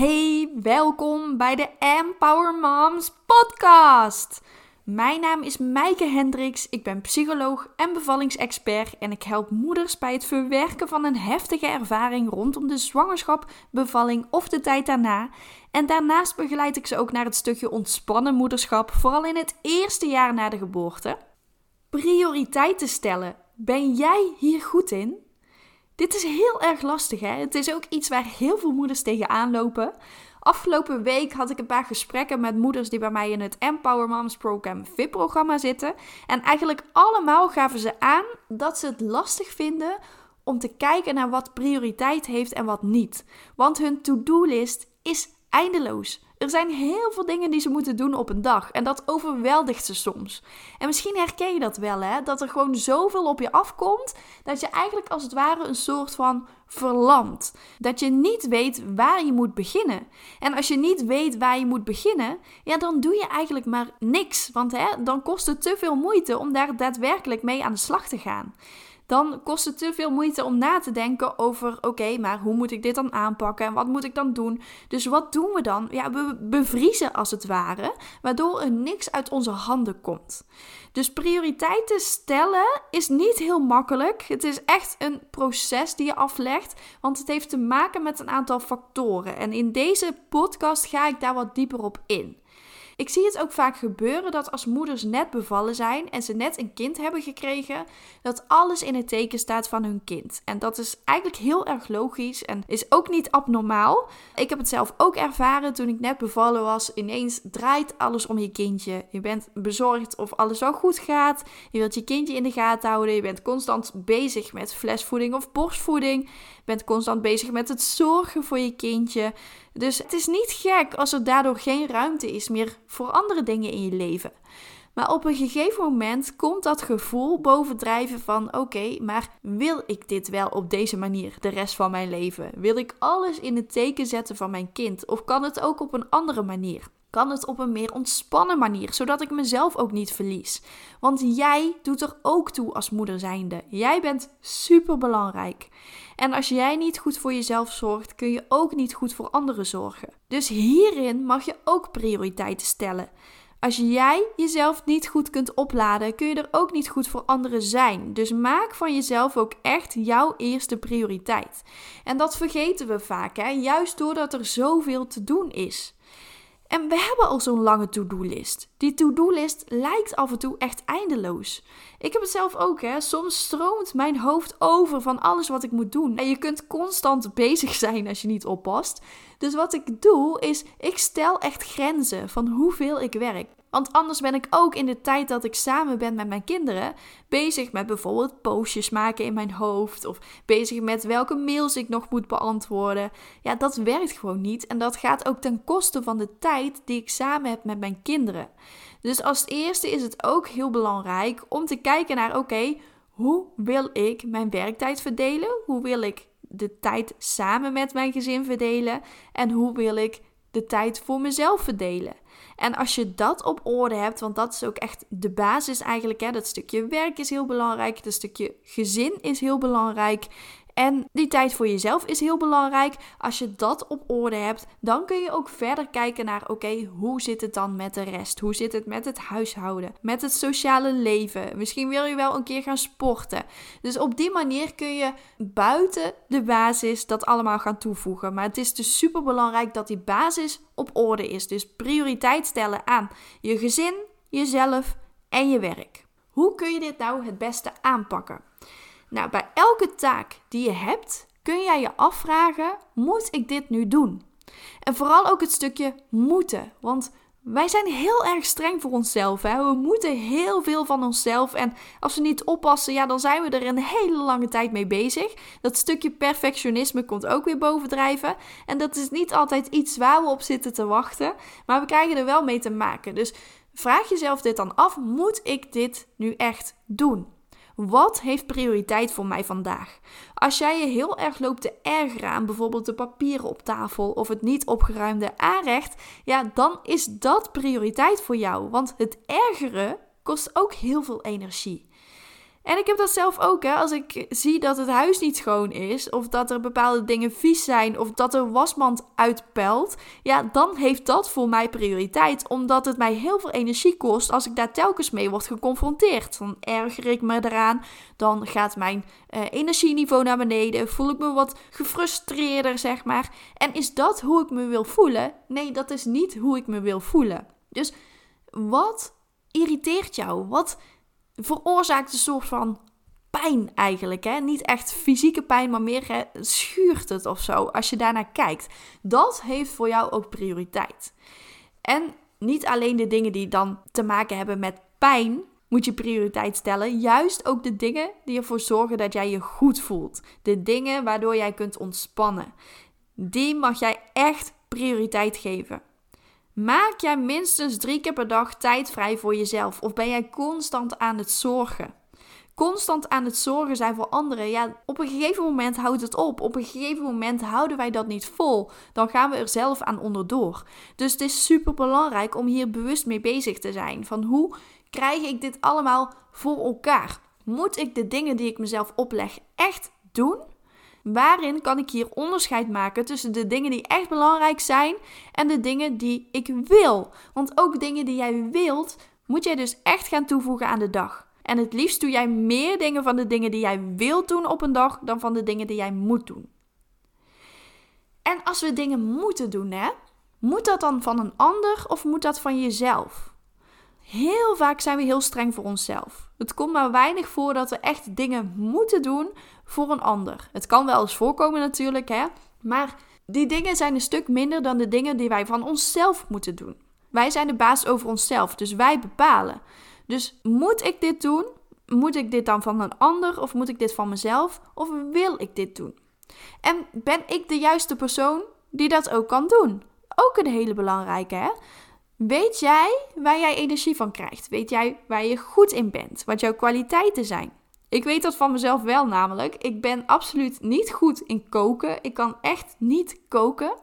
Hey, welkom bij de Empower Moms podcast. Mijn naam is Mijke Hendricks, ik ben psycholoog en bevallingsexpert en ik help moeders bij het verwerken van een heftige ervaring rondom de zwangerschap, bevalling of de tijd daarna. En daarnaast begeleid ik ze ook naar het stukje ontspannen moederschap, vooral in het eerste jaar na de geboorte. Prioriteiten stellen. Ben jij hier goed in? Dit is heel erg lastig, hè? Het is ook iets waar heel veel moeders tegenaan lopen. Afgelopen week had ik een paar gesprekken met moeders die bij mij in het Empower Moms Program VIP-programma zitten. En eigenlijk allemaal gaven ze aan dat ze het lastig vinden om te kijken naar wat prioriteit heeft en wat niet. Want hun to-do-list is eindeloos. Er zijn heel veel dingen die ze moeten doen op een dag. En dat overweldigt ze soms. En misschien herken je dat wel, hè? Dat er gewoon zoveel op je afkomt. Dat je eigenlijk als het ware een soort van verlamt. Dat je niet weet waar je moet beginnen. En als je niet weet waar je moet beginnen, ja, dan doe je eigenlijk maar niks. Want hè, dan kost het te veel moeite om daar daadwerkelijk mee aan de slag te gaan dan kost het te veel moeite om na te denken over: oké, maar hoe moet ik dit dan aanpakken en wat moet ik dan doen? Dus wat doen we dan? Ja, we bevriezen als het ware, waardoor er niks uit onze handen komt. Dus prioriteiten stellen is niet heel makkelijk. Het is echt een proces die je aflegt, want het heeft te maken met een aantal factoren. En in deze podcast ga ik daar wat dieper op in. Ik zie het ook vaak gebeuren dat als moeders net bevallen zijn en ze net een kind hebben gekregen, dat alles in het teken staat van hun kind. En dat is eigenlijk heel erg logisch en is ook niet abnormaal. Ik heb het zelf ook ervaren toen ik net bevallen was. Ineens draait alles om je kindje. Je bent bezorgd of alles wel goed gaat. Je wilt je kindje in de gaten houden. Je bent constant bezig met flesvoeding of borstvoeding. Bent constant bezig met het zorgen voor je kindje. Dus het is niet gek als er daardoor geen ruimte is meer voor andere dingen in je leven. Maar op een gegeven moment komt dat gevoel bovendrijven van: oké, maar wil ik dit wel op deze manier de rest van mijn leven? Wil ik alles in het teken zetten van mijn kind? Of kan het ook op een andere manier? Kan het op een meer ontspannen manier, zodat ik mezelf ook niet verlies? Want jij doet er ook toe als moeder zijnde. Jij bent super belangrijk. En als jij niet goed voor jezelf zorgt, kun je ook niet goed voor anderen zorgen. Dus hierin mag je ook prioriteiten stellen. Als jij jezelf niet goed kunt opladen, kun je er ook niet goed voor anderen zijn. Dus maak van jezelf ook echt jouw eerste prioriteit. En dat vergeten we vaak, hè? juist doordat er zoveel te doen is. En we hebben al zo'n lange to-do-list. Die to-do-list lijkt af en toe echt eindeloos. Ik heb het zelf ook, hè. Soms stroomt mijn hoofd over van alles wat ik moet doen. En je kunt constant bezig zijn als je niet oppast. Dus wat ik doe, is ik stel echt grenzen van hoeveel ik werk. Want anders ben ik ook in de tijd dat ik samen ben met mijn kinderen bezig met bijvoorbeeld postjes maken in mijn hoofd of bezig met welke mails ik nog moet beantwoorden. Ja, dat werkt gewoon niet en dat gaat ook ten koste van de tijd die ik samen heb met mijn kinderen. Dus als eerste is het ook heel belangrijk om te kijken naar oké, hoe wil ik mijn werktijd verdelen? Hoe wil ik de tijd samen met mijn gezin verdelen? En hoe wil ik de tijd voor mezelf verdelen? En als je dat op orde hebt, want dat is ook echt de basis eigenlijk, hè, dat stukje werk is heel belangrijk, dat stukje gezin is heel belangrijk. En die tijd voor jezelf is heel belangrijk. Als je dat op orde hebt, dan kun je ook verder kijken naar: oké, hoe zit het dan met de rest? Hoe zit het met het huishouden? Met het sociale leven? Misschien wil je wel een keer gaan sporten. Dus op die manier kun je buiten de basis dat allemaal gaan toevoegen. Maar het is dus super belangrijk dat die basis op orde is. Dus prioriteit stellen aan je gezin, jezelf en je werk. Hoe kun je dit nou het beste aanpakken? Nou, bij elke taak die je hebt, kun jij je afvragen: moet ik dit nu doen? En vooral ook het stukje moeten. Want wij zijn heel erg streng voor onszelf. Hè? We moeten heel veel van onszelf. En als we niet oppassen, ja, dan zijn we er een hele lange tijd mee bezig. Dat stukje perfectionisme komt ook weer bovendrijven. En dat is niet altijd iets waar we op zitten te wachten. Maar we krijgen er wel mee te maken. Dus vraag jezelf dit dan af: moet ik dit nu echt doen? Wat heeft prioriteit voor mij vandaag? Als jij je heel erg loopt te ergeren aan bijvoorbeeld de papieren op tafel of het niet opgeruimde aanrecht, ja, dan is dat prioriteit voor jou. Want het ergeren kost ook heel veel energie. En ik heb dat zelf ook, hè. Als ik zie dat het huis niet schoon is, of dat er bepaalde dingen vies zijn, of dat de wasmand uitpelt, ja, dan heeft dat voor mij prioriteit, omdat het mij heel veel energie kost als ik daar telkens mee word geconfronteerd. Dan erger ik me eraan, dan gaat mijn uh, energieniveau naar beneden, voel ik me wat gefrustreerder, zeg maar. En is dat hoe ik me wil voelen? Nee, dat is niet hoe ik me wil voelen. Dus wat irriteert jou? Wat veroorzaakt een soort van pijn eigenlijk. Hè? Niet echt fysieke pijn, maar meer hè, schuurt het of zo als je daarnaar kijkt. Dat heeft voor jou ook prioriteit. En niet alleen de dingen die dan te maken hebben met pijn moet je prioriteit stellen. Juist ook de dingen die ervoor zorgen dat jij je goed voelt. De dingen waardoor jij kunt ontspannen. Die mag jij echt prioriteit geven. Maak jij minstens drie keer per dag tijd vrij voor jezelf? Of ben jij constant aan het zorgen? Constant aan het zorgen zijn voor anderen. Ja, op een gegeven moment houdt het op. Op een gegeven moment houden wij dat niet vol. Dan gaan we er zelf aan onderdoor. Dus het is super belangrijk om hier bewust mee bezig te zijn. Van hoe krijg ik dit allemaal voor elkaar? Moet ik de dingen die ik mezelf opleg echt doen? Waarin kan ik hier onderscheid maken tussen de dingen die echt belangrijk zijn en de dingen die ik wil? Want ook dingen die jij wilt, moet jij dus echt gaan toevoegen aan de dag. En het liefst doe jij meer dingen van de dingen die jij wilt doen op een dag dan van de dingen die jij moet doen. En als we dingen moeten doen, hè, moet dat dan van een ander of moet dat van jezelf? Heel vaak zijn we heel streng voor onszelf. Het komt maar weinig voor dat we echt dingen moeten doen voor een ander. Het kan wel eens voorkomen natuurlijk, hè? Maar die dingen zijn een stuk minder dan de dingen die wij van onszelf moeten doen. Wij zijn de baas over onszelf, dus wij bepalen. Dus moet ik dit doen? Moet ik dit dan van een ander of moet ik dit van mezelf? Of wil ik dit doen? En ben ik de juiste persoon die dat ook kan doen? Ook een hele belangrijke, hè? Weet jij waar jij energie van krijgt? Weet jij waar je goed in bent? Wat jouw kwaliteiten zijn? Ik weet dat van mezelf wel namelijk. Ik ben absoluut niet goed in koken. Ik kan echt niet koken.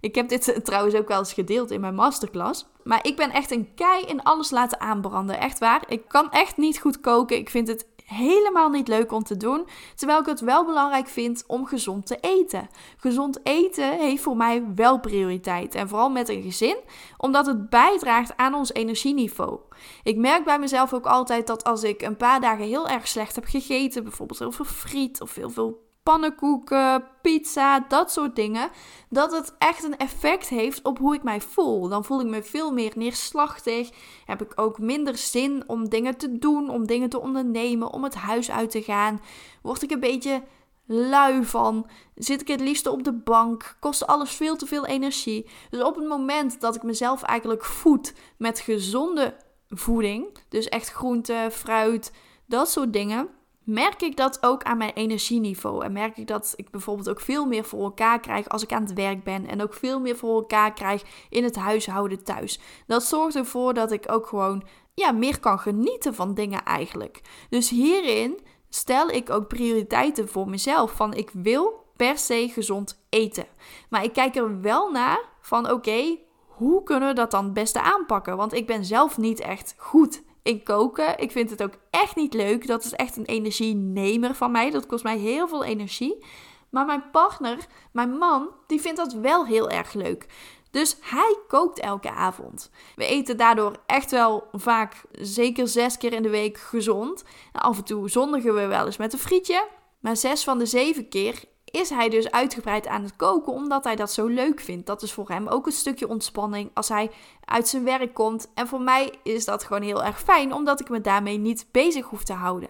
Ik heb dit trouwens ook wel eens gedeeld in mijn masterclass. Maar ik ben echt een kei in alles laten aanbranden. Echt waar. Ik kan echt niet goed koken. Ik vind het helemaal niet leuk om te doen. Terwijl ik het wel belangrijk vind om gezond te eten. Gezond eten heeft voor mij wel prioriteit. En vooral met een gezin, omdat het bijdraagt aan ons energieniveau. Ik merk bij mezelf ook altijd dat als ik een paar dagen heel erg slecht heb gegeten, bijvoorbeeld heel veel friet of heel veel pannenkoeken, pizza, dat soort dingen, dat het echt een effect heeft op hoe ik mij voel. Dan voel ik me veel meer neerslachtig, heb ik ook minder zin om dingen te doen, om dingen te ondernemen, om het huis uit te gaan. Word ik een beetje lui van, zit ik het liefst op de bank, kost alles veel te veel energie. Dus op het moment dat ik mezelf eigenlijk voed met gezonde voeding, dus echt groente, fruit, dat soort dingen merk ik dat ook aan mijn energieniveau. En merk ik dat ik bijvoorbeeld ook veel meer voor elkaar krijg als ik aan het werk ben. En ook veel meer voor elkaar krijg in het huishouden thuis. Dat zorgt ervoor dat ik ook gewoon ja, meer kan genieten van dingen eigenlijk. Dus hierin stel ik ook prioriteiten voor mezelf. Van ik wil per se gezond eten. Maar ik kijk er wel naar van oké, hoe kunnen we dat dan het beste aanpakken? Want ik ben zelf niet echt goed in koken. Ik vind het ook echt niet leuk. Dat is echt een energienemer van mij. Dat kost mij heel veel energie. Maar mijn partner, mijn man, die vindt dat wel heel erg leuk. Dus hij kookt elke avond. We eten daardoor echt wel vaak, zeker zes keer in de week, gezond. af en toe zondigen we wel eens met een frietje. Maar zes van de zeven keer is hij dus uitgebreid aan het koken omdat hij dat zo leuk vindt. Dat is voor hem ook een stukje ontspanning als hij uit zijn werk komt. En voor mij is dat gewoon heel erg fijn omdat ik me daarmee niet bezig hoef te houden.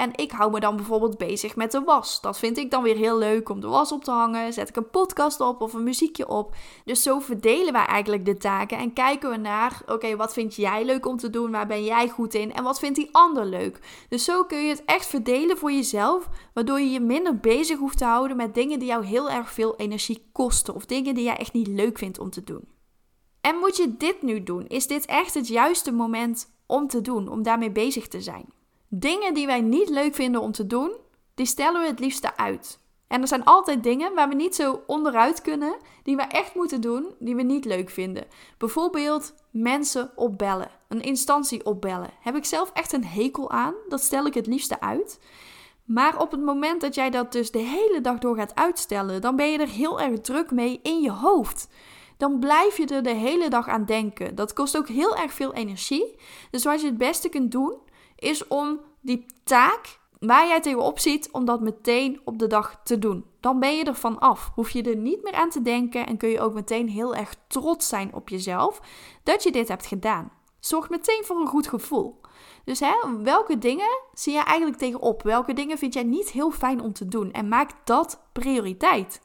En ik hou me dan bijvoorbeeld bezig met de was. Dat vind ik dan weer heel leuk om de was op te hangen. Zet ik een podcast op of een muziekje op. Dus zo verdelen wij eigenlijk de taken en kijken we naar: oké, wat vind jij leuk om te doen? Waar ben jij goed in? En wat vindt die ander leuk? Dus zo kun je het echt verdelen voor jezelf, waardoor je je minder bezig hoeft te houden met dingen die jou heel erg veel energie kosten of dingen die jij echt niet leuk vindt om te doen. En moet je dit nu doen? Is dit echt het juiste moment om te doen, om daarmee bezig te zijn? Dingen die wij niet leuk vinden om te doen, die stellen we het liefste uit. En er zijn altijd dingen waar we niet zo onderuit kunnen, die we echt moeten doen, die we niet leuk vinden. Bijvoorbeeld mensen opbellen, een instantie opbellen. Heb ik zelf echt een hekel aan, dat stel ik het liefste uit. Maar op het moment dat jij dat dus de hele dag door gaat uitstellen, dan ben je er heel erg druk mee in je hoofd. Dan blijf je er de hele dag aan denken. Dat kost ook heel erg veel energie. Dus wat je het beste kunt doen, is om die taak waar jij tegenop ziet, om dat meteen op de dag te doen. Dan ben je er van af. Hoef je er niet meer aan te denken en kun je ook meteen heel erg trots zijn op jezelf dat je dit hebt gedaan. Zorg meteen voor een goed gevoel. Dus hè, welke dingen zie je eigenlijk tegenop? Welke dingen vind jij niet heel fijn om te doen? En maak dat prioriteit.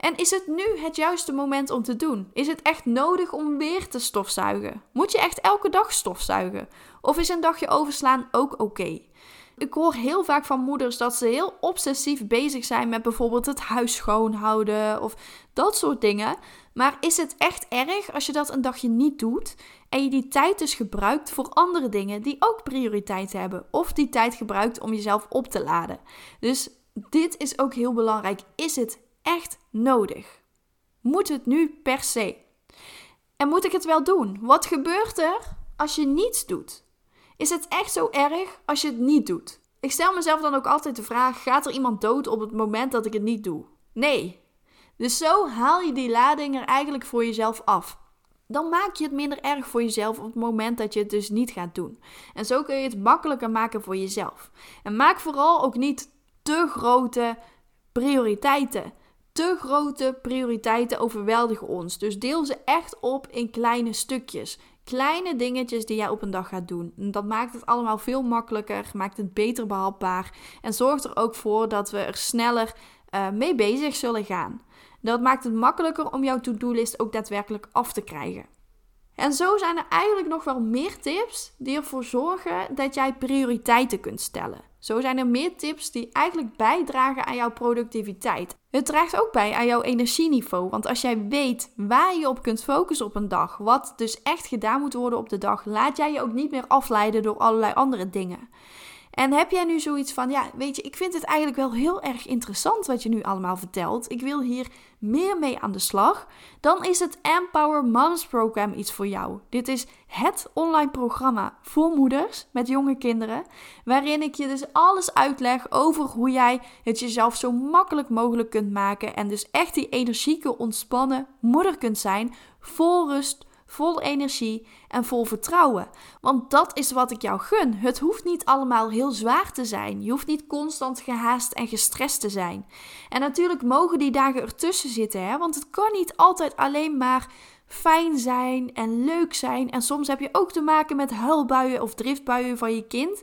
En is het nu het juiste moment om te doen? Is het echt nodig om weer te stofzuigen? Moet je echt elke dag stofzuigen? Of is een dagje overslaan ook oké? Ik hoor heel vaak van moeders dat ze heel obsessief bezig zijn met bijvoorbeeld het huis schoonhouden of dat soort dingen. Maar is het echt erg als je dat een dagje niet doet en je die tijd dus gebruikt voor andere dingen die ook prioriteit hebben? Of die tijd gebruikt om jezelf op te laden? Dus dit is ook heel belangrijk. Is het echt nodig? Moet het nu per se? En moet ik het wel doen? Wat gebeurt er als je niets doet? Is het echt zo erg als je het niet doet? Ik stel mezelf dan ook altijd de vraag: gaat er iemand dood op het moment dat ik het niet doe? Nee. Dus zo haal je die lading er eigenlijk voor jezelf af. Dan maak je het minder erg voor jezelf op het moment dat je het dus niet gaat doen. En zo kun je het makkelijker maken voor jezelf. En maak vooral ook niet te grote prioriteiten. Te grote prioriteiten overweldigen ons. Dus deel ze echt op in kleine stukjes. Kleine dingetjes die jij op een dag gaat doen. Dat maakt het allemaal veel makkelijker, maakt het beter behapbaar en zorgt er ook voor dat we er sneller uh, mee bezig zullen gaan. Dat maakt het makkelijker om jouw to-do-list ook daadwerkelijk af te krijgen. En zo zijn er eigenlijk nog wel meer tips die ervoor zorgen dat jij prioriteiten kunt stellen. Zo zijn er meer tips die eigenlijk bijdragen aan jouw productiviteit. Het draagt ook bij aan jouw energieniveau. Want als jij weet waar je op kunt focussen op een dag, wat dus echt gedaan moet worden op de dag, laat jij je ook niet meer afleiden door allerlei andere dingen. En heb jij nu zoiets van, ja, weet je, ik vind het eigenlijk wel heel erg interessant wat je nu allemaal vertelt. Ik wil hier meer mee aan de slag. Dan is het Empower Moms Program iets voor jou. Dit is het online programma voor moeders met jonge kinderen. Waarin ik je dus alles uitleg over hoe jij het jezelf zo makkelijk mogelijk kunt maken. En dus echt die energieke, ontspannen moeder kunt zijn. Vol rust, vol energie en vol vertrouwen. Want dat is wat ik jou gun. Het hoeft niet allemaal heel zwaar te zijn. Je hoeft niet constant gehaast en gestrest te zijn. En natuurlijk mogen die dagen ertussen zitten, hè? want het kan niet altijd alleen maar fijn zijn en leuk zijn. En soms heb je ook te maken met huilbuien of driftbuien van je kind.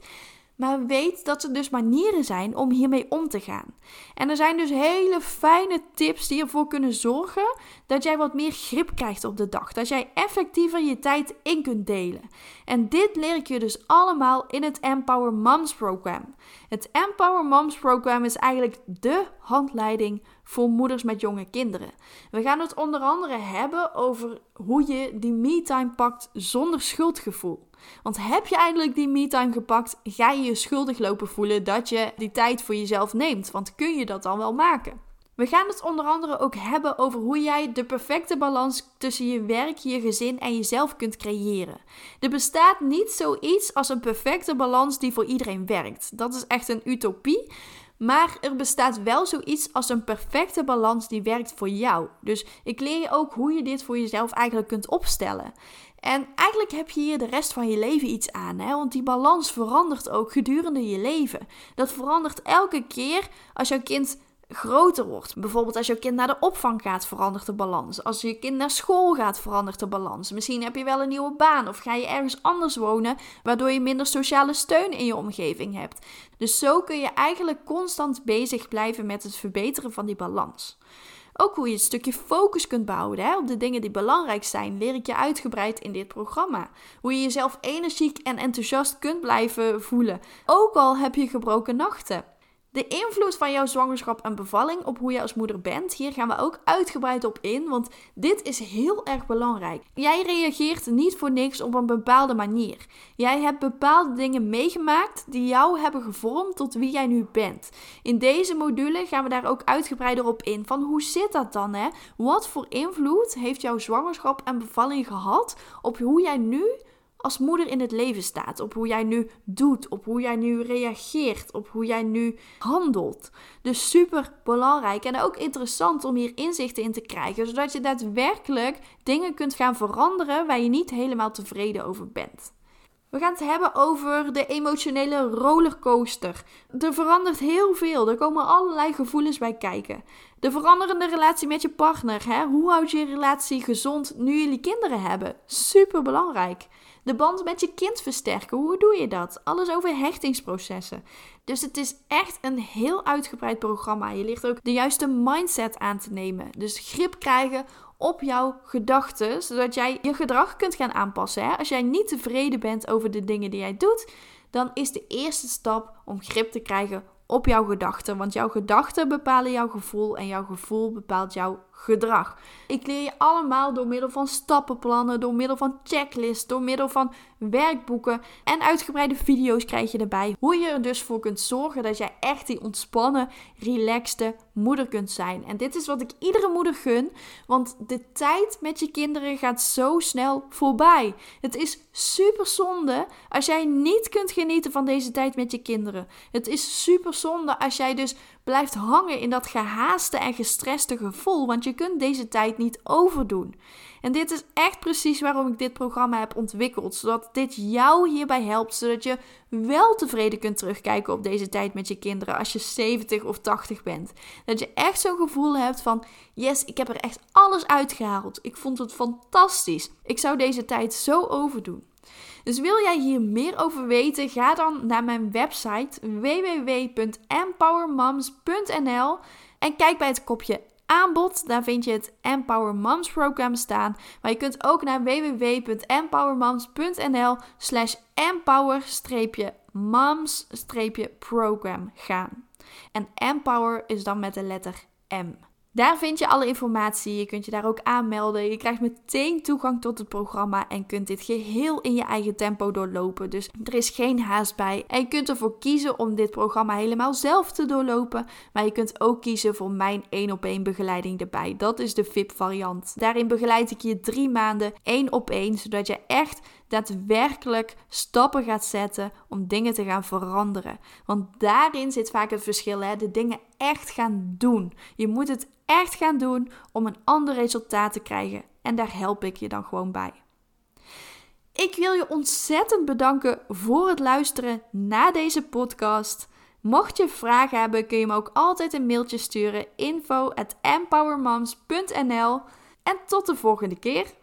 Maar weet dat er dus manieren zijn om hiermee om te gaan. En er zijn dus hele fijne tips die ervoor kunnen zorgen dat jij wat meer grip krijgt op de dag. Dat jij effectiever je tijd in kunt delen. En dit leer ik je dus allemaal in het Empower Moms Program. Het Empower Moms Program is eigenlijk de handleiding voor moeders met jonge kinderen. We gaan het onder andere hebben over hoe je die me-time pakt zonder schuldgevoel. Want heb je eindelijk die me-time gepakt, ga je je schuldig lopen voelen dat je die tijd voor jezelf neemt. Want kun je dat dan wel maken? We gaan het onder andere ook hebben over hoe jij de perfecte balans tussen je werk, je gezin en jezelf kunt creëren. Er bestaat niet zoiets als een perfecte balans die voor iedereen werkt. Dat is echt een utopie. Maar er bestaat wel zoiets als een perfecte balans die werkt voor jou. Dus ik leer je ook hoe je dit voor jezelf eigenlijk kunt opstellen. En eigenlijk heb je hier de rest van je leven iets aan, hè? want die balans verandert ook gedurende je leven. Dat verandert elke keer als jouw kind groter wordt. Bijvoorbeeld als jouw kind naar de opvang gaat, verandert de balans. Als je kind naar school gaat, verandert de balans. Misschien heb je wel een nieuwe baan of ga je ergens anders wonen, waardoor je minder sociale steun in je omgeving hebt. Dus zo kun je eigenlijk constant bezig blijven met het verbeteren van die balans. Ook hoe je een stukje focus kunt bouwen hè, op de dingen die belangrijk zijn, leer ik je uitgebreid in dit programma. Hoe je jezelf energiek en enthousiast kunt blijven voelen, ook al heb je gebroken nachten. De invloed van jouw zwangerschap en bevalling op hoe je als moeder bent, hier gaan we ook uitgebreid op in, want dit is heel erg belangrijk. Jij reageert niet voor niks op een bepaalde manier. Jij hebt bepaalde dingen meegemaakt die jou hebben gevormd tot wie jij nu bent. In deze module gaan we daar ook uitgebreider op in. Van hoe zit dat dan? Hè? Wat voor invloed heeft jouw zwangerschap en bevalling gehad op hoe jij nu als moeder in het leven staat. Op hoe jij nu doet, op hoe jij nu reageert, op hoe jij nu handelt. Dus super belangrijk en ook interessant om hier inzichten in te krijgen, zodat je daadwerkelijk dingen kunt gaan veranderen waar je niet helemaal tevreden over bent. We gaan het hebben over de emotionele rollercoaster. Er verandert heel veel. Er komen allerlei gevoelens bij kijken. De veranderende relatie met je partner. Hè? Hoe houd je je relatie gezond nu jullie kinderen hebben? Super belangrijk. De band met je kind versterken. Hoe doe je dat? Alles over hechtingsprocessen. Dus het is echt een heel uitgebreid programma. Je ligt ook de juiste mindset aan te nemen. Dus grip krijgen op jouw gedachten, zodat jij je gedrag kunt gaan aanpassen. Hè? Als jij niet tevreden bent over de dingen die jij doet, dan is de eerste stap om grip te krijgen op jouw gedachten. Want jouw gedachten bepalen jouw gevoel en jouw gevoel bepaalt jouw gedrag. Ik leer je allemaal door middel van stappenplannen, door middel van checklists, door middel van werkboeken en uitgebreide video's krijg je erbij. Hoe je er dus voor kunt zorgen dat jij echt die ontspannen, relaxte moeder kunt zijn. En dit is wat ik iedere moeder gun, want de tijd met je kinderen gaat zo snel voorbij. Het is super zonde als jij niet kunt genieten van deze tijd met je kinderen. Het is super zonde als jij dus blijft hangen in dat gehaaste en gestreste gevoel, want je kunt deze tijd niet overdoen. En dit is echt precies waarom ik dit programma heb ontwikkeld, zodat dit jou hierbij helpt, zodat je wel tevreden kunt terugkijken op deze tijd met je kinderen als je 70 of 80 bent. Dat je echt zo'n gevoel hebt van, yes, ik heb er echt alles uitgehaald. Ik vond het fantastisch. Ik zou deze tijd zo overdoen. Dus wil jij hier meer over weten, ga dan naar mijn website www.empowermoms.nl en kijk bij het kopje aanbod. Daar vind je het Empower Moms Program staan. Maar je kunt ook naar www.empowermoms.nl slash empower-moms-program gaan. En empower is dan met de letter M. Daar vind je alle informatie. Je kunt je daar ook aanmelden. Je krijgt meteen toegang tot het programma en kunt dit geheel in je eigen tempo doorlopen. Dus er is geen haast bij. En je kunt ervoor kiezen om dit programma helemaal zelf te doorlopen. Maar je kunt ook kiezen voor mijn 1 op 1 begeleiding erbij. Dat is de VIP variant. Daarin begeleid ik je drie maanden één op één, zodat je echt daadwerkelijk stappen gaat zetten om dingen te gaan veranderen. Want daarin zit vaak het verschil, hè? de dingen echt gaan doen. Je moet het echt gaan doen om een ander resultaat te krijgen. En daar help ik je dan gewoon bij. Ik wil je ontzettend bedanken voor het luisteren naar deze podcast. Mocht je vragen hebben, kun je me ook altijd een mailtje sturen: info at empowermoms.nl. En tot de volgende keer.